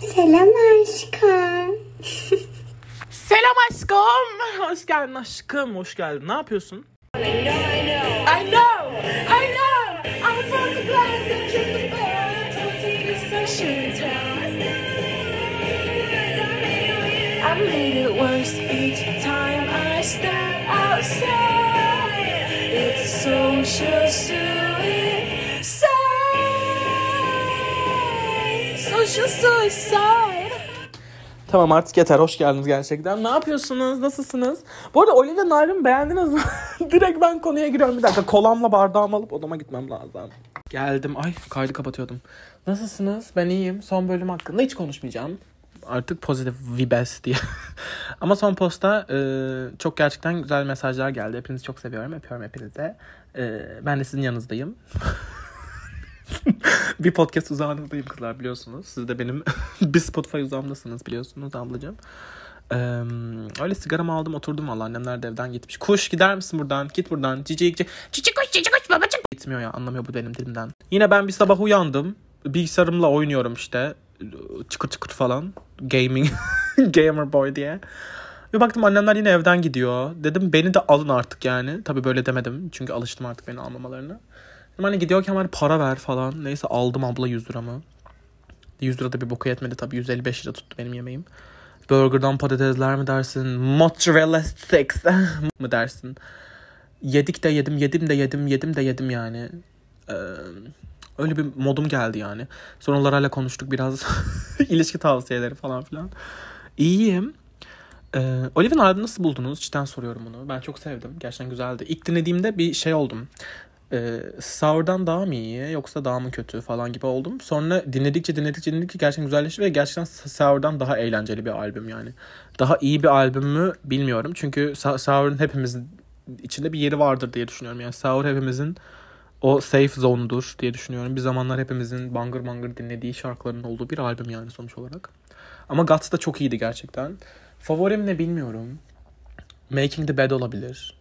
Selam aşkım. Selam aşkım. Hoş geldin aşkım. Hoş geldin. Ne yapıyorsun? I know, I know. I'm from the glass and just the fire to see the sunshine town. I made it worse each time I step outside. It's social Social suicide. Tamam artık yeter. Hoş geldiniz gerçekten. Ne yapıyorsunuz? Nasılsınız? Bu arada Olivia Nair'ın beğendiniz mi? Direkt ben konuya giriyorum. Bir dakika kolamla bardağımı alıp odama gitmem lazım. Geldim. Ay kaydı kapatıyordum. Nasılsınız? Ben iyiyim. Son bölüm hakkında hiç konuşmayacağım. Artık pozitif vibes diye. Ama son posta e, çok gerçekten güzel mesajlar geldi. Hepinizi çok seviyorum. Öpüyorum hepinize. E, ben de sizin yanınızdayım. bir podcast uzağınızdayım kızlar biliyorsunuz. Siz de benim bir Spotify uzağımdasınız biliyorsunuz ablacığım. Ee, öyle sigaramı aldım oturdum valla annemler de evden gitmiş. Kuş gider misin buradan? Git buradan. Cici cici. Cici kuş cici kuş babacım. Gitmiyor ya anlamıyor bu benim dilimden. Yine ben bir sabah uyandım. Bilgisayarımla oynuyorum işte. Çıkır çıkır falan. Gaming. Gamer boy diye. Bir baktım annemler yine evden gidiyor. Dedim beni de alın artık yani. Tabii böyle demedim. Çünkü alıştım artık beni almamalarını. Hani gidiyorken hani para ver falan. Neyse aldım abla 100 liramı. 100 lira da bir boku yetmedi tabii. 155 lira tuttu benim yemeğim. Burger'dan patatesler mi dersin? Mozzarella sticks mı dersin? Yedik de yedim, yedim de yedim, yedim de yedim yani. Ee, öyle bir modum geldi yani. Sonra onlarla konuştuk biraz. ilişki tavsiyeleri falan filan. İyiyim. Ee, Olive'in albümü nasıl buldunuz? Cidden soruyorum bunu. Ben çok sevdim. Gerçekten güzeldi. İlk dinlediğimde bir şey oldum. Ee, Sour'dan daha mı iyi yoksa daha mı kötü falan gibi oldum. Sonra dinledikçe dinledikçe dinledikçe gerçekten güzelleşti ve gerçekten Sour'dan daha eğlenceli bir albüm yani. Daha iyi bir albüm mü bilmiyorum. Çünkü Sour'un hepimizin içinde bir yeri vardır diye düşünüyorum. Yani Sour hepimizin o safe zone'dur diye düşünüyorum. Bir zamanlar hepimizin bangır bangır dinlediği şarkıların olduğu bir albüm yani sonuç olarak. Ama Guts da çok iyiydi gerçekten. Favorim ne bilmiyorum. Making the Bed olabilir.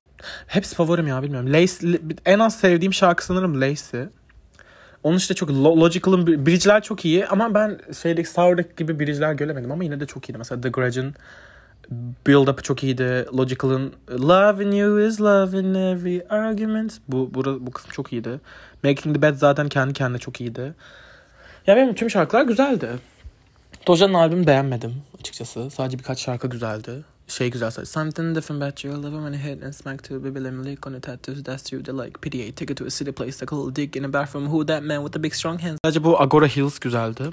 Hepsi favorim ya bilmiyorum. Lace, en az sevdiğim şarkı sanırım Lace'i. Onun işte çok Logical'ın bridge'ler çok iyi ama ben şeydeki Sour'daki gibi bridge'ler göremedim ama yine de çok iyiydi. Mesela The Grudge'ın build up'ı çok iyiydi. Logical'ın Loving you is loving every argument. Bu, bu, bu kısım çok iyiydi. Making the Bed zaten kendi kendine çok iyiydi. Ya benim tüm şarkılar güzeldi. Doja'nın albümü beğenmedim açıkçası. Sadece birkaç şarkı güzeldi şey güzel sadece. Something different about you. I love when I hit and smack to baby let me lick on the tattoos. That's you. They like PDA. Take it to a city place. Like a little dig in a bathroom. Who that man with the big strong hands. Sadece bu Agora Hills güzeldi.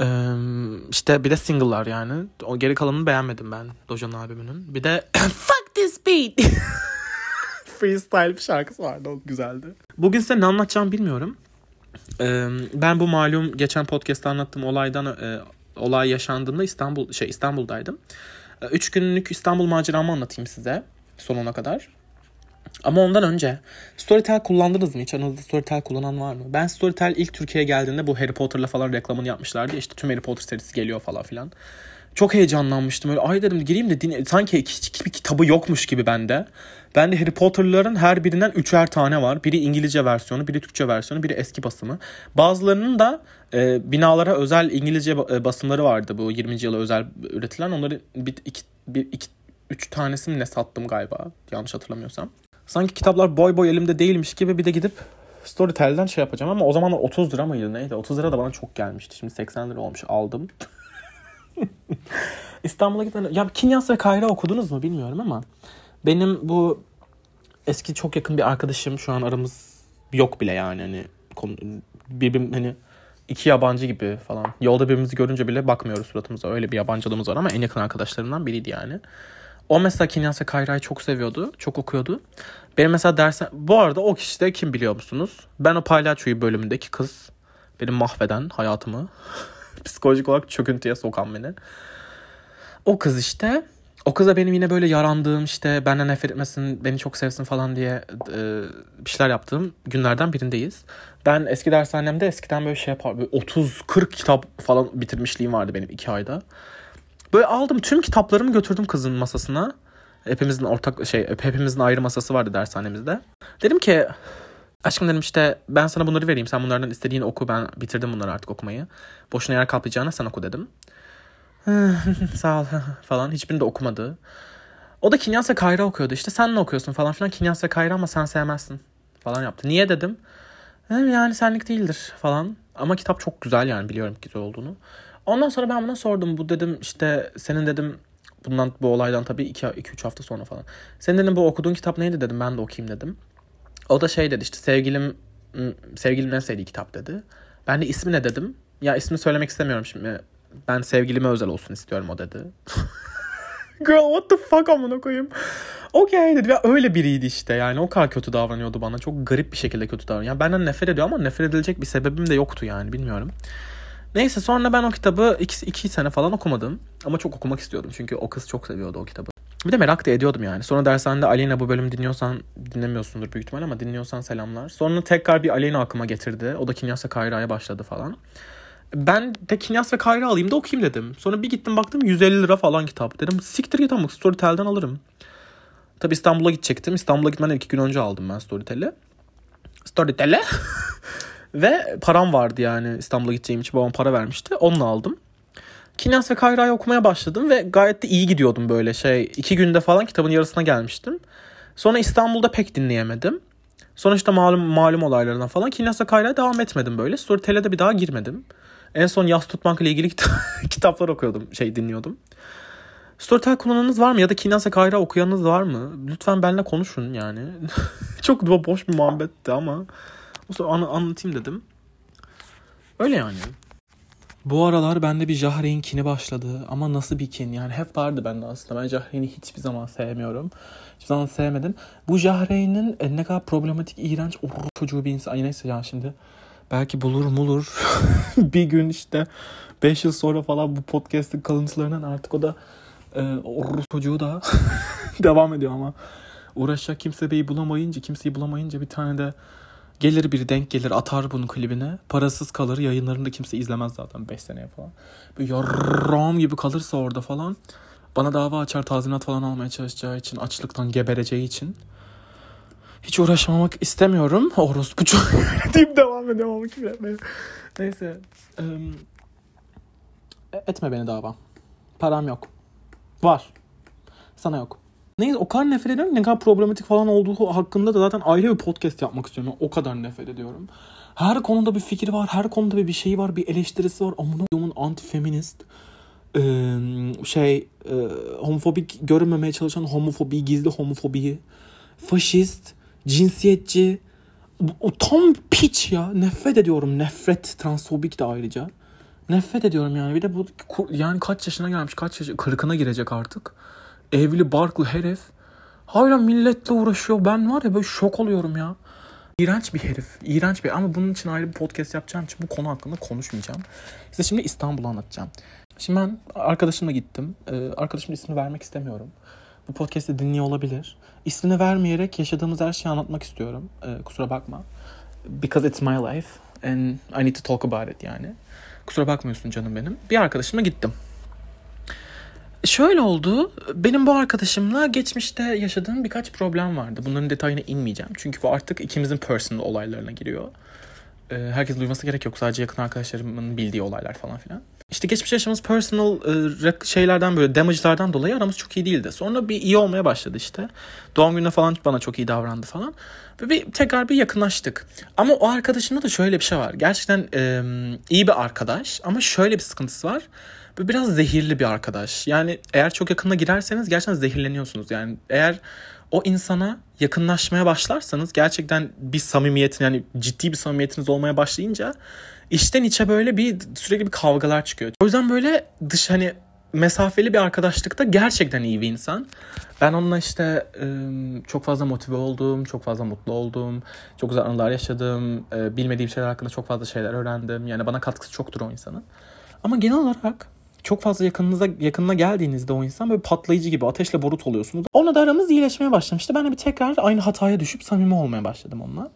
Ee, işte bir de single'lar yani. O geri kalanını beğenmedim ben Doja'nın albümünün. Bir de Fuck this beat. Freestyle bir şarkısı vardı. O güzeldi. Bugün size ne anlatacağım bilmiyorum. Ee, ben bu malum geçen podcast'ta anlattığım olaydan e, olay yaşandığında İstanbul şey İstanbul'daydım. Üç günlük İstanbul maceramı anlatayım size sonuna kadar. Ama ondan önce Storytel kullandınız mı? Hiç aranızda Storytel kullanan var mı? Ben Storytel ilk Türkiye'ye geldiğinde bu Harry Potter'la falan reklamını yapmışlardı. İşte tüm Harry Potter serisi geliyor falan filan. Çok heyecanlanmıştım. Öyle ay dedim gireyim de dinle. Sanki hiçbir kitabı yokmuş gibi bende. Ben de Harry Potter'ların her birinden üçer tane var. Biri İngilizce versiyonu, biri Türkçe versiyonu, biri eski basımı. Bazılarının da e, binalara özel İngilizce e, basımları vardı bu 20. yıla özel üretilen. Onları bir, iki, bir, iki, üç tanesi mi ne sattım galiba yanlış hatırlamıyorsam. Sanki kitaplar boy boy elimde değilmiş gibi bir de gidip Storytel'den şey yapacağım ama o zamanlar 30 lira mıydı neydi? 30 lira da bana çok gelmişti. Şimdi 80 lira olmuş aldım. İstanbul'a giden... Ya Kinyas ve Kayra okudunuz mu bilmiyorum ama benim bu eski çok yakın bir arkadaşım şu an aramız yok bile yani hani birbirim hani iki yabancı gibi falan. Yolda birbirimizi görünce bile bakmıyoruz suratımıza. Öyle bir yabancılığımız var ama en yakın arkadaşlarımdan biriydi yani. O mesela Kinyas ve Kayra'yı çok seviyordu. Çok okuyordu. Benim mesela dersen... Bu arada o kişi de kim biliyor musunuz? Ben o palyaçoyu bölümündeki kız. Benim mahveden hayatımı. Psikolojik olarak çöküntüye sokan beni. O kız işte o kıza benim yine böyle yarandığım işte benden nefret etmesin, beni çok sevsin falan diye e, bir şeyler yaptığım günlerden birindeyiz. Ben eski dershanemde eskiden böyle şey yapar, 30-40 kitap falan bitirmişliğim vardı benim iki ayda. Böyle aldım tüm kitaplarımı götürdüm kızın masasına. Hepimizin ortak şey hepimizin ayrı masası vardı dershanemizde. Dedim ki Aşkım dedim işte ben sana bunları vereyim. Sen bunlardan istediğini oku. Ben bitirdim bunları artık okumayı. Boşuna yer kaplayacağına sen oku dedim. Sağ ol falan. Hiçbirini de okumadı. O da Kinyas ve Kayra okuyordu işte. Sen ne okuyorsun falan filan. Kinyas ve Kayra ama sen sevmezsin falan yaptı. Niye dedim. Yani senlik değildir falan. Ama kitap çok güzel yani biliyorum güzel olduğunu. Ondan sonra ben buna sordum. Bu dedim işte senin dedim bundan bu olaydan tabii 2-3 hafta sonra falan. Senin dedim bu okuduğun kitap neydi dedim. Ben de okuyayım dedim. O da şey dedi işte sevgilim sevgilim en sevdiği kitap dedi. Ben de ismi ne dedim. Ya ismi söylemek istemiyorum şimdi. Ben sevgilime özel olsun istiyorum o dedi. Girl what the fuck amına koyayım. Okey dedi. Ya öyle biriydi işte yani o kadar kötü davranıyordu bana. Çok garip bir şekilde kötü davranıyor. Yani benden nefret ediyor ama nefret edilecek bir sebebim de yoktu yani bilmiyorum. Neyse sonra ben o kitabı iki, iki sene falan okumadım. Ama çok okumak istiyordum çünkü o kız çok seviyordu o kitabı. Bir de merak da ediyordum yani. Sonra dershanede Aleyna bu bölümü dinliyorsan dinlemiyorsundur büyük ihtimal ama dinliyorsan selamlar. Sonra tekrar bir Aleyna aklıma getirdi. O da Kinyas ve Kayra'ya başladı falan. Ben de Kinyas ve Kayra alayım da okuyayım dedim. Sonra bir gittim baktım 150 lira falan kitap. Dedim siktir git ama Storytel'den alırım. Tabi İstanbul'a gidecektim. İstanbul'a gitmeden iki gün önce aldım ben Storytel'i. Storytel'e. ve param vardı yani İstanbul'a gideceğim için babam para vermişti. Onunla aldım. Kinyas ve Kayra'yı okumaya başladım ve gayet de iyi gidiyordum böyle şey. iki günde falan kitabın yarısına gelmiştim. Sonra İstanbul'da pek dinleyemedim. Sonra işte malum, malum olaylarından falan Kinyas ve Kayra'ya devam etmedim böyle. Storytel'e de bir daha girmedim. En son yaz tutmak ile ilgili kitaplar okuyordum, şey dinliyordum. Storytel kullananınız var mı ya da Kinyas ve Kayra okuyanınız var mı? Lütfen benimle konuşun yani. Çok boş bir muhabbetti ama an anlatayım dedim. Öyle yani. Bu aralar bende bir Jahreyn kini başladı. Ama nasıl bir kin? Yani hep vardı bende aslında. Ben Jahreyn'i hiçbir zaman sevmiyorum. Hiçbir zaman sevmedim. Bu Jahreyn'in e, ne kadar problematik, iğrenç, o çocuğu bir insan. Ay neyse ya şimdi. Belki bulur mulur. bir gün işte 5 yıl sonra falan bu podcast'ın kalıntılarından artık o da e, o çocuğu da devam ediyor ama uğraşacak kimse beyi bulamayınca, kimseyi bulamayınca bir tane de Gelir biri denk gelir atar bunun klibine. Parasız kalır. Yayınlarında kimse izlemez zaten 5 seneye falan. Böyle yarram gibi kalırsa orada falan. Bana dava açar tazminat falan almaya çalışacağı için. Açlıktan gebereceği için. Hiç uğraşmamak istemiyorum. Orospu çok deyip devam ediyorum ama Neyse. Um, etme beni dava. Param yok. Var. Sana yok. Neyse o kadar nefret ediyorum. Ne kadar problematik falan olduğu hakkında da zaten ayrı bir podcast yapmak istiyorum. O kadar nefret ediyorum. Her konuda bir fikri var. Her konuda bir, bir şey var. Bir eleştirisi var. Amına koyduğumun anti-feminist. Ee, şey homofobik görünmemeye çalışan homofobi, gizli homofobiyi. Faşist, cinsiyetçi. O tam piç ya. Nefret ediyorum. Nefret. Transfobik de ayrıca. Nefret ediyorum yani. Bir de bu yani kaç yaşına gelmiş. Kaç yaş kırkına girecek artık evli barklı herif hala milletle uğraşıyor. Ben var ya böyle şok oluyorum ya. İğrenç bir herif. İğrenç bir ama bunun için ayrı bir podcast yapacağım için bu konu hakkında konuşmayacağım. Size şimdi İstanbul'u anlatacağım. Şimdi ben arkadaşımla gittim. Ee, arkadaşımın ismini vermek istemiyorum. Bu podcast'i dinliyor olabilir. İsmini vermeyerek yaşadığımız her şeyi anlatmak istiyorum. Ee, kusura bakma. Because it's my life and I need to talk about it yani. Kusura bakmıyorsun canım benim. Bir arkadaşımla gittim. Şöyle oldu. Benim bu arkadaşımla geçmişte yaşadığım birkaç problem vardı. Bunların detayına inmeyeceğim. Çünkü bu artık ikimizin personal olaylarına giriyor. Ee, herkes duyması gerek yok. Sadece yakın arkadaşlarımın bildiği olaylar falan filan. İşte geçmiş yaşamımız personal e, şeylerden böyle damage'lardan dolayı aramız çok iyi değildi. Sonra bir iyi olmaya başladı işte. Doğum gününe falan bana çok iyi davrandı falan. Ve bir, tekrar bir yakınlaştık. Ama o arkadaşımda da şöyle bir şey var. Gerçekten iyi bir arkadaş ama şöyle bir sıkıntısı var bu biraz zehirli bir arkadaş. Yani eğer çok yakına girerseniz gerçekten zehirleniyorsunuz. Yani eğer o insana yakınlaşmaya başlarsanız gerçekten bir samimiyetin yani ciddi bir samimiyetiniz olmaya başlayınca içten içe böyle bir sürekli bir kavgalar çıkıyor. O yüzden böyle dış hani mesafeli bir arkadaşlıkta gerçekten iyi bir insan. Ben onunla işte çok fazla motive oldum, çok fazla mutlu oldum, çok güzel anılar yaşadım, bilmediğim şeyler hakkında çok fazla şeyler öğrendim. Yani bana katkısı çoktur o insanın. Ama genel olarak çok fazla yakınınıza yakınına geldiğinizde o insan böyle patlayıcı gibi ateşle borut oluyorsunuz. Onunla da aramız iyileşmeye başlamıştı. Ben de bir tekrar aynı hataya düşüp samimi olmaya başladım onunla.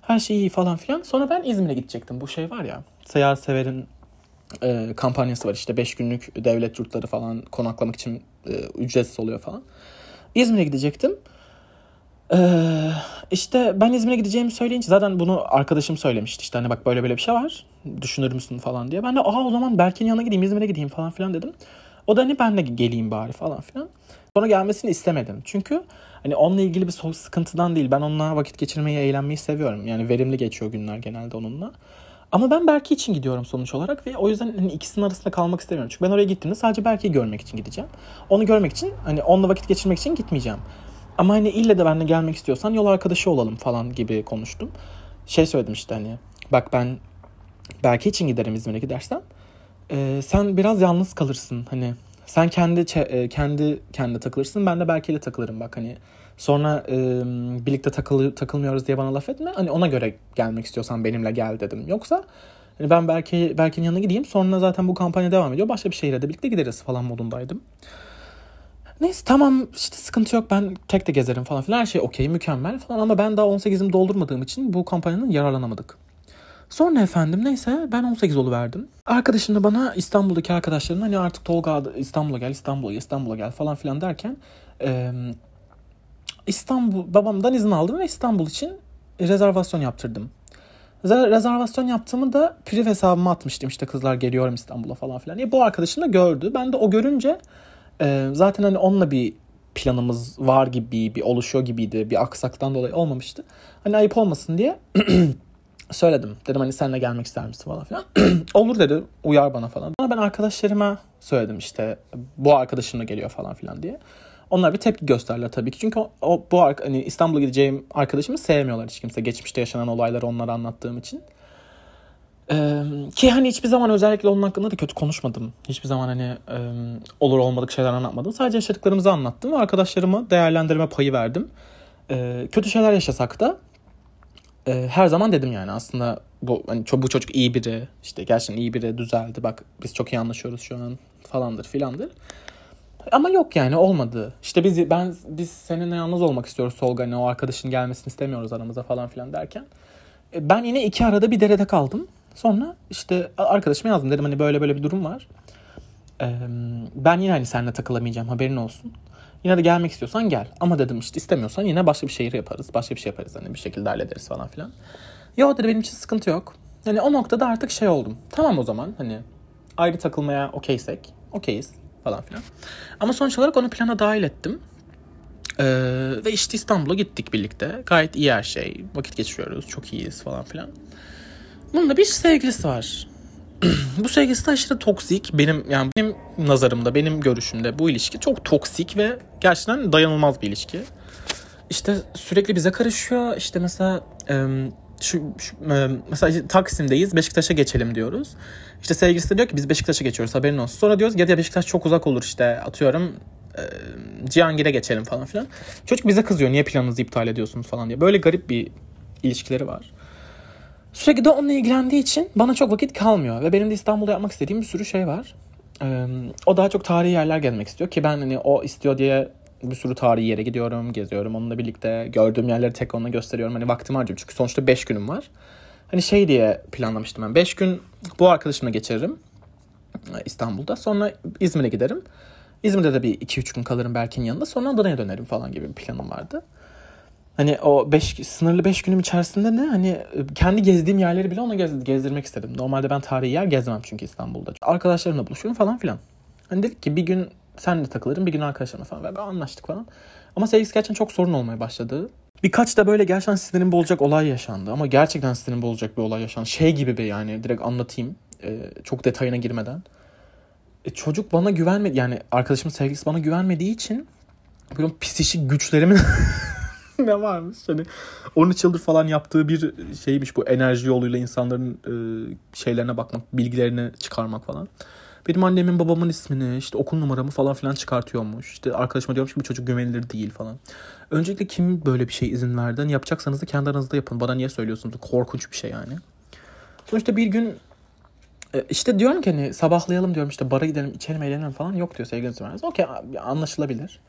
Her şey iyi falan filan. Sonra ben İzmir'e gidecektim. Bu şey var ya. Seyahat Sever'in e, kampanyası var işte 5 günlük devlet yurtları falan konaklamak için e, ücretsiz oluyor falan. İzmir'e gidecektim. Ee, işte ben İzmir'e gideceğimi söyleyince zaten bunu arkadaşım söylemişti işte hani bak böyle böyle bir şey var düşünür müsün falan diye. Ben de aa o zaman Berke'nin yanına gideyim İzmir'e gideyim falan filan dedim. O da hani ben de geleyim bari falan filan. Sonra gelmesini istemedim. Çünkü hani onunla ilgili bir sıkıntıdan değil. Ben onunla vakit geçirmeyi, eğlenmeyi seviyorum. Yani verimli geçiyor günler genelde onunla. Ama ben Berke için gidiyorum sonuç olarak ve o yüzden hani ikisinin arasında kalmak istemiyorum. Çünkü ben oraya gittiğimde sadece Berke'yi görmek için gideceğim. Onu görmek için hani onunla vakit geçirmek için gitmeyeceğim. Ama hani ille de benimle gelmek istiyorsan yol arkadaşı olalım falan gibi konuştum. Şey söyledim işte hani bak ben Berke için giderim İzmir'e gidersen. Ee, sen biraz yalnız kalırsın hani sen kendi e, kendi kendi takılırsın ben de Berke ile takılırım bak hani sonra e, birlikte takılı, takılmıyoruz diye bana laf etme hani ona göre gelmek istiyorsan benimle gel dedim yoksa hani ben Berke Berke'nin yanına gideyim sonra zaten bu kampanya devam ediyor başka bir şehre de birlikte gideriz falan modundaydım. Neyse tamam işte sıkıntı yok ben tek de gezerim falan filan her şey okey mükemmel falan ama ben daha 18'imi doldurmadığım için bu kampanyanın yararlanamadık. Sonra efendim neyse ben 18 verdim. Arkadaşım da bana İstanbul'daki arkadaşlarım hani artık Tolga İstanbul'a gel İstanbul'a İstanbul'a gel falan filan derken e, İstanbul babamdan izin aldım ve İstanbul için rezervasyon yaptırdım. Rezervasyon yaptığımı da priv hesabıma atmıştım işte kızlar geliyorum İstanbul'a falan filan diye. Bu arkadaşım da gördü. Ben de o görünce e, zaten hani onunla bir planımız var gibi bir oluşuyor gibiydi. Bir aksaktan dolayı olmamıştı. Hani ayıp olmasın diye söyledim. Dedim hani seninle gelmek ister misin falan filan. Olur dedi. Uyar bana falan. Ama ben arkadaşlarıma söyledim işte bu arkadaşımla geliyor falan filan diye. Onlar bir tepki gösterdiler tabii ki. Çünkü o, o bu hani İstanbul'a gideceğim arkadaşımı sevmiyorlar hiç kimse. Geçmişte yaşanan olayları onlara anlattığım için. Ki hani hiçbir zaman özellikle onun hakkında da kötü konuşmadım. Hiçbir zaman hani e, olur olmadık şeyler anlatmadım. Sadece yaşadıklarımızı anlattım ve arkadaşlarıma değerlendirme payı verdim. Ee, kötü şeyler yaşasak da e, her zaman dedim yani aslında bu hani bu çocuk iyi biri işte gerçekten iyi biri düzeldi bak biz çok iyi anlaşıyoruz şu an falandır filandır. Ama yok yani olmadı. İşte biz ben biz seninle yalnız olmak istiyoruz Tolga hani o arkadaşın gelmesini istemiyoruz aramıza falan filan derken. Ben yine iki arada bir derede kaldım. Sonra işte arkadaşıma yazdım dedim hani böyle böyle bir durum var. E, ben yine hani seninle takılamayacağım haberin olsun. Yine de gelmek istiyorsan gel. Ama dedim işte istemiyorsan yine başka bir şehir yaparız. Başka bir şey yaparız hani bir şekilde hallederiz falan filan. Yo dedi benim için sıkıntı yok. Hani o noktada artık şey oldum. Tamam o zaman hani ayrı takılmaya okeysek okeyiz falan filan. Ama sonuç olarak onu plana dahil ettim. Ee, ve işte İstanbul'a gittik birlikte. Gayet iyi her şey. Vakit geçiriyoruz. Çok iyiyiz falan filan. Bunun da bir sevgilisi var. bu sevgilisi de aşırı toksik. Benim yani benim nazarımda, benim görüşümde bu ilişki çok toksik ve gerçekten dayanılmaz bir ilişki. İşte sürekli bize karışıyor. İşte mesela şu, şu mesela Taksim'deyiz Beşiktaş'a geçelim diyoruz. İşte sevgilisi de diyor ki biz Beşiktaş'a geçiyoruz haberin olsun. Sonra diyoruz ya Beşiktaş çok uzak olur işte atıyorum Cihangir'e geçelim falan filan. Çocuk bize kızıyor niye planınızı iptal ediyorsunuz falan diye. Böyle garip bir ilişkileri var. Sürekli de onunla ilgilendiği için bana çok vakit kalmıyor. Ve benim de İstanbul'da yapmak istediğim bir sürü şey var. Ee, o daha çok tarihi yerler gezmek istiyor ki ben hani o istiyor diye bir sürü tarihi yere gidiyorum, geziyorum. Onunla birlikte gördüğüm yerleri tek ona gösteriyorum. Hani vaktim harcıyorum çünkü sonuçta 5 günüm var. Hani şey diye planlamıştım ben. 5 gün bu arkadaşımla geçiririm İstanbul'da. Sonra İzmir'e giderim. İzmir'de de bir 2-3 gün kalırım Berk'in yanında. Sonra Adana'ya dönerim falan gibi bir planım vardı. Hani o beş, sınırlı 5 günüm içerisinde ne hani kendi gezdiğim yerleri bile ona gez, gezdirmek istedim. Normalde ben tarihi yer gezmem çünkü İstanbul'da. Arkadaşlarımla buluşuyorum falan filan. Hani dedik ki bir gün senle takılırım bir gün arkadaşlarımla falan. Ve anlaştık falan. Ama sevgisi gerçekten çok sorun olmaya başladı. Birkaç da böyle gerçekten sinirim bozacak olay yaşandı. Ama gerçekten sinirim bozacak bir olay yaşandı. Şey gibi bir yani direkt anlatayım. Ee, çok detayına girmeden. E, çocuk bana güvenmedi. Yani arkadaşımın sevgilisi bana güvenmediği için böyle psişik güçlerimin ne varmış? Hani 13 yıldır falan yaptığı bir şeymiş bu enerji yoluyla insanların e, şeylerine bakmak, bilgilerini çıkarmak falan. Benim annemin babamın ismini işte okul numaramı falan filan çıkartıyormuş. İşte arkadaşıma diyormuş ki bu çocuk güvenilir değil falan. Öncelikle kim böyle bir şey izin verdi? Hani yapacaksanız da kendi aranızda yapın. Bana niye söylüyorsunuz? Korkunç bir şey yani. Sonuçta bir gün e, işte diyorum ki hani sabahlayalım diyorum işte bara gidelim içelim eğlenelim falan. Yok diyor sevgilisi vermez. Okey anlaşılabilir.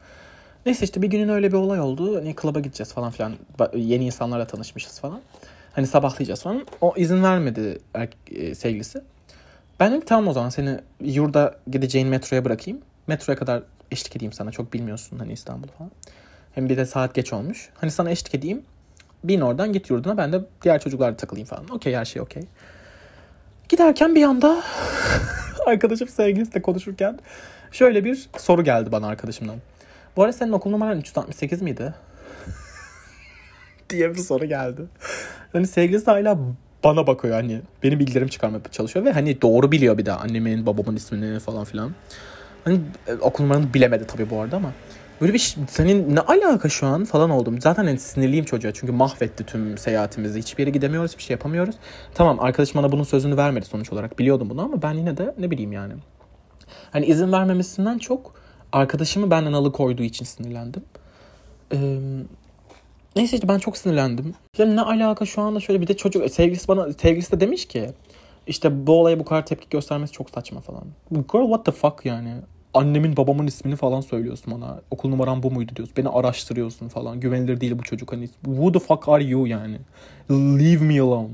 Neyse işte bir günün öyle bir olay oldu. Hani klaba gideceğiz falan filan. Yeni insanlarla tanışmışız falan. Hani sabahlayacağız falan. O izin vermedi er- sevgilisi. Ben dedim tamam o zaman seni yurda gideceğin metroya bırakayım. Metroya kadar eşlik edeyim sana. Çok bilmiyorsun hani İstanbul falan. Hem bir de saat geç olmuş. Hani sana eşlik edeyim. Bin oradan git yurduna ben de diğer çocuklarla takılayım falan. Okey her şey okey. Giderken bir anda arkadaşım sevgilisiyle konuşurken şöyle bir soru geldi bana arkadaşımdan. Bu arada senin okul numaran 368 miydi? diye bir soru geldi. Hani sevgilisi hala bana bakıyor hani benim bilgilerim çıkarmaya çalışıyor ve hani doğru biliyor bir de annemin babamın ismini falan filan. Hani e, okul numaranı bilemedi tabii bu arada ama böyle bir senin ne alaka şu an falan oldum. Zaten hani sinirliyim çocuğa çünkü mahvetti tüm seyahatimizi. Hiçbir yere gidemiyoruz, bir şey yapamıyoruz. Tamam arkadaşım bana bunun sözünü vermedi sonuç olarak. Biliyordum bunu ama ben yine de ne bileyim yani. Hani izin vermemesinden çok arkadaşımı benden alıkoyduğu için sinirlendim. Ee, neyse işte ben çok sinirlendim. Ya ne alaka şu anda şöyle bir de çocuk sevgilisi bana sevgilisi de demiş ki işte bu olaya bu kadar tepki göstermesi çok saçma falan. Girl what the fuck yani. Annemin babamın ismini falan söylüyorsun bana. Okul numaram bu muydu diyorsun. Beni araştırıyorsun falan. Güvenilir değil bu çocuk. Hani who the fuck are you yani. Leave me alone.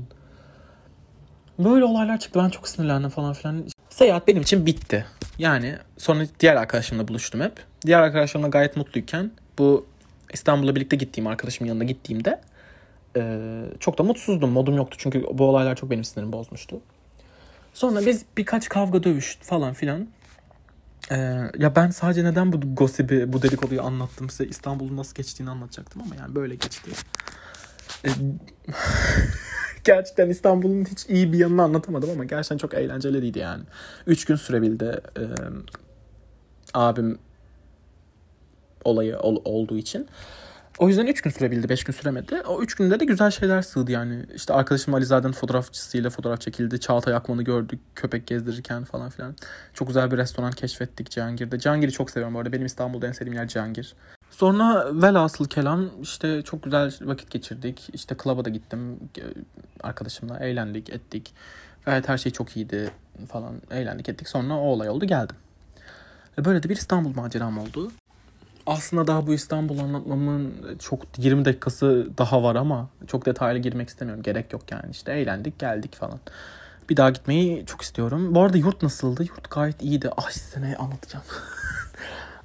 Böyle olaylar çıktı. Ben çok sinirlendim falan filan. Seyahat benim için bitti. Yani sonra diğer arkadaşımla buluştum hep. Diğer arkadaşlarımla gayet mutluyken bu İstanbul'a birlikte gittiğim arkadaşımın yanına gittiğimde e, çok da mutsuzdum. Modum yoktu çünkü bu olaylar çok benim sinirimi bozmuştu. Sonra biz birkaç kavga dövüş falan filan. Ee, ya ben sadece neden bu gossip'i, bu dedikoduyu anlattım size İstanbul'un nasıl geçtiğini anlatacaktım ama yani böyle geçti. Ee, gerçekten İstanbul'un hiç iyi bir yanını anlatamadım ama gerçekten çok eğlenceliydi yani. Üç gün sürebildi e, abim olayı ol, olduğu için. O yüzden 3 gün sürebildi, 5 gün süremedi. O 3 günde de güzel şeyler sığdı yani. İşte arkadaşım Alizade'nin fotoğrafçısıyla fotoğraf çekildi. Çağatay Akman'ı gördük köpek gezdirirken falan filan. Çok güzel bir restoran keşfettik Cihangir'de. Cihangir'i çok seviyorum bu arada. Benim İstanbul'da en sevdiğim yer Cihangir. Sonra velhasıl kelam işte çok güzel vakit geçirdik. İşte klaba da gittim arkadaşımla. Eğlendik, ettik. Gayet her şey çok iyiydi falan. Eğlendik, ettik. Sonra o olay oldu geldim. Böyle de bir İstanbul maceram oldu aslında daha bu İstanbul anlatmamın çok 20 dakikası daha var ama çok detaylı girmek istemiyorum. Gerek yok yani. işte eğlendik geldik falan. Bir daha gitmeyi çok istiyorum. Bu arada yurt nasıldı? Yurt gayet iyiydi. Ah size ne anlatacağım.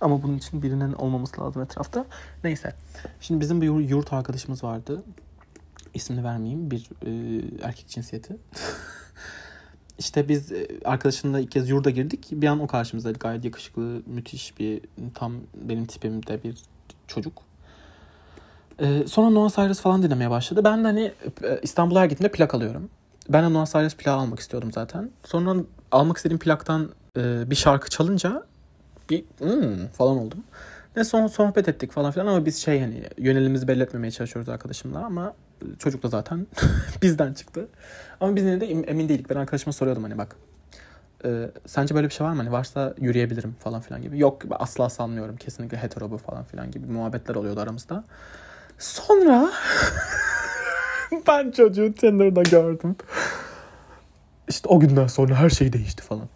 ama bunun için birinin olmaması lazım etrafta. Neyse. Şimdi bizim bir yurt arkadaşımız vardı. İsmini vermeyeyim. Bir e, erkek cinsiyeti. İşte biz e, arkadaşımla ilk kez yurda girdik. Bir an o karşımızdaydı. Gayet yakışıklı, müthiş bir tam benim tipimde bir çocuk. Ee, sonra Noah Cyrus falan dinlemeye başladı. Ben de hani e, İstanbul'a her gittiğimde plak alıyorum. Ben de Noah Cyrus plak almak istiyordum zaten. Sonra almak istediğim plaktan e, bir şarkı çalınca bir hmm, falan oldum. Ne son sohbet ettik falan filan ama biz şey hani yönelimizi belli etmemeye çalışıyoruz arkadaşımla ama çocuk da zaten bizden çıktı. Ama biz yine de emin değildik. Ben arkadaşıma soruyordum hani bak e, sence böyle bir şey var mı? Hani varsa yürüyebilirim falan filan gibi. Yok asla sanmıyorum. Kesinlikle hetero bu falan filan gibi muhabbetler oluyordu aramızda. Sonra ben çocuğu Tinder'da gördüm. İşte o günden sonra her şey değişti falan.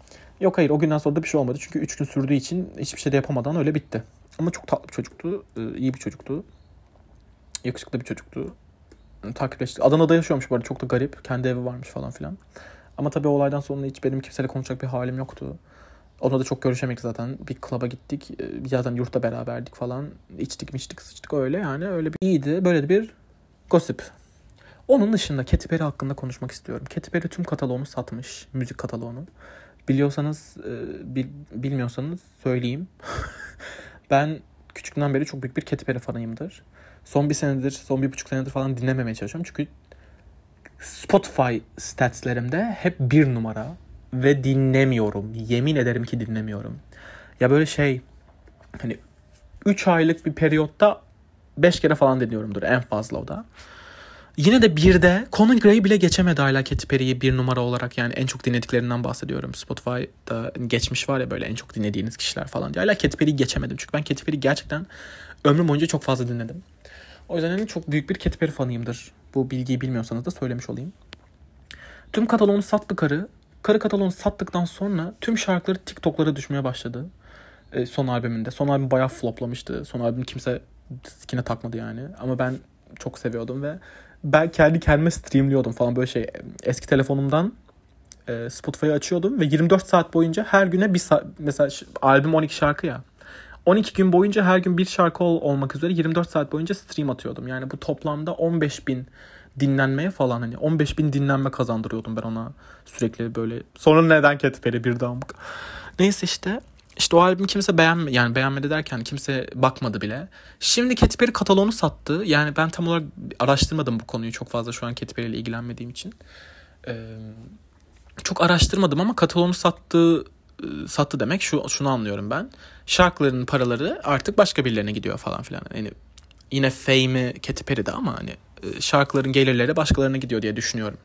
Yok hayır o günden sonra da bir şey olmadı. Çünkü 3 gün sürdüğü için hiçbir şey de yapamadan öyle bitti. Ama çok tatlı bir çocuktu. E, iyi bir çocuktu. Yakışıklı bir çocuktu takipleştik. Adana'da yaşıyormuş bu arada çok da garip. Kendi evi varmış falan filan. Ama tabii olaydan sonra hiç benim kimseyle konuşacak bir halim yoktu. Onunla da çok görüşemedik zaten. Bir klaba gittik. Ee, zaten yurtta beraberdik falan. İçtik mi içtik sıçtık öyle yani. Öyle bir iyiydi. Böyle bir gossip. Onun dışında Katy Perry hakkında konuşmak istiyorum. Katy Perry tüm kataloğunu satmış. Müzik kataloğunu. Biliyorsanız, e, bil, bilmiyorsanız söyleyeyim. ben küçükten beri çok büyük bir Katy Perry fanıyımdır son bir senedir, son bir buçuk senedir falan dinlememeye çalışıyorum. Çünkü Spotify statslerimde hep bir numara ve dinlemiyorum. Yemin ederim ki dinlemiyorum. Ya böyle şey hani 3 aylık bir periyotta 5 kere falan dinliyorumdur en fazla o da. Yine de bir de Conan Gray bile geçemedi hala Katy Perry'yi bir numara olarak yani en çok dinlediklerinden bahsediyorum. Spotify'da geçmiş var ya böyle en çok dinlediğiniz kişiler falan diye. Hala Katy Perry'yi geçemedim. Çünkü ben Katy Perry'yi gerçekten ömrüm boyunca çok fazla dinledim. O yüzden hani çok büyük bir Katy Perry fanıyımdır. Bu bilgiyi bilmiyorsanız da söylemiş olayım. Tüm kataloğunu sattı karı. Karı kataloğunu sattıktan sonra tüm şarkıları TikTok'lara düşmeye başladı. E, son albümünde. Son albüm bayağı floplamıştı. Son albüm kimse sikine takmadı yani. Ama ben çok seviyordum ve ben kendi kendime streamliyordum falan böyle şey. Eski telefonumdan e, Spotify'ı açıyordum ve 24 saat boyunca her güne bir saat mesela albüm 12 şarkı ya. 12 gün boyunca her gün bir şarkı ol- olmak üzere 24 saat boyunca stream atıyordum. Yani bu toplamda 15 bin dinlenmeye falan hani 15 bin dinlenme kazandırıyordum ben ona sürekli böyle. Sonra neden Katy Perry bir damk. Neyse işte işte o albüm kimse beğenme yani beğenmedi derken kimse bakmadı bile. Şimdi Katy Perry kataloğunu sattı. Yani ben tam olarak araştırmadım bu konuyu çok fazla şu an Katy Perry ile ilgilenmediğim için. Ee, çok araştırmadım ama kataloğunu sattığı e, sattı demek şu şunu anlıyorum ben. Şarkıların paraları artık başka birilerine gidiyor falan filan. Yani yine fame'i Katy Perry'de ama hani e, şarkıların gelirleri başkalarına gidiyor diye düşünüyorum.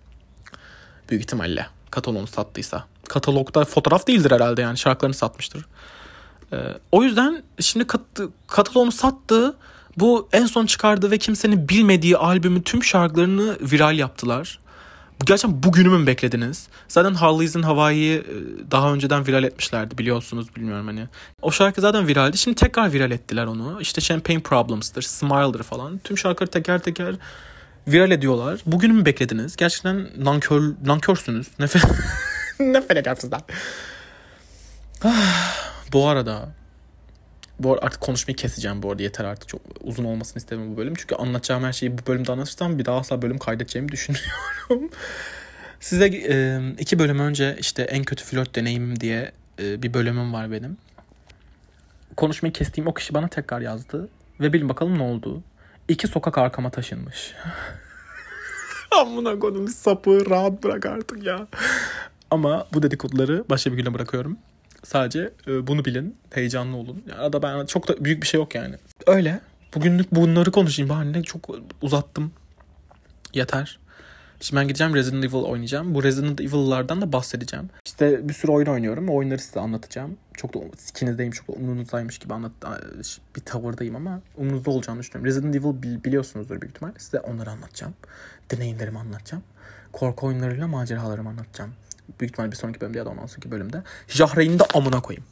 Büyük ihtimalle kataloğunu sattıysa. Katalogda fotoğraf değildir herhalde yani şarkılarını satmıştır. Ee, o yüzden şimdi kat, kataloğunu sattı. Bu en son çıkardığı ve kimsenin bilmediği albümün tüm şarkılarını viral yaptılar. Gerçekten bugünümü mü beklediniz? Zaten Harley's in Hawaii'yi e, daha önceden viral etmişlerdi biliyorsunuz bilmiyorum hani. O şarkı zaten viraldi. Şimdi tekrar viral ettiler onu. İşte Champagne Problems'tır, Smile'dır falan. Tüm şarkıları teker teker viral ediyorlar. Bugünü mü beklediniz? Gerçekten nankör, nankörsünüz. Nefret, nefret ediyorum sizden. Bu arada bu arada artık konuşmayı keseceğim bu arada yeter artık çok uzun olmasını istemiyorum bu bölüm. Çünkü anlatacağım her şeyi bu bölümde anlatırsam bir daha asla bölüm kaydedeceğimi düşünüyorum. Size e, iki bölüm önce işte en kötü flört deneyimim diye e, bir bölümüm var benim. Konuşmayı kestiğim o kişi bana tekrar yazdı. Ve bilin bakalım ne oldu. İki sokak arkama taşınmış. Amına kodum sapı rahat bırak artık ya. Ama bu dedikoduları başka bir güne bırakıyorum. Sadece e, bunu bilin. Heyecanlı olun. Ya arada ben çok da büyük bir şey yok yani. Öyle. Bugünlük bunları konuşayım. Bari ne çok uzattım. Yeter. Şimdi ben gideceğim Resident Evil oynayacağım. Bu Resident Evil'lardan da bahsedeceğim. İşte bir sürü oyun oynuyorum. O oyunları size anlatacağım. Çok da sikinizdeyim, çok da umununuzdaymış gibi anlat bir tavırdayım ama umunuzda olacağını düşünüyorum. Resident Evil bil- biliyorsunuzdur büyük ihtimal. Size onları anlatacağım. Deneyimlerimi anlatacağım. Korku oyunlarıyla maceralarımı anlatacağım. Büyük ihtimal bir sonraki bölümde ya da ondan sonraki bölümde. Jahreyn'i de amına koyayım.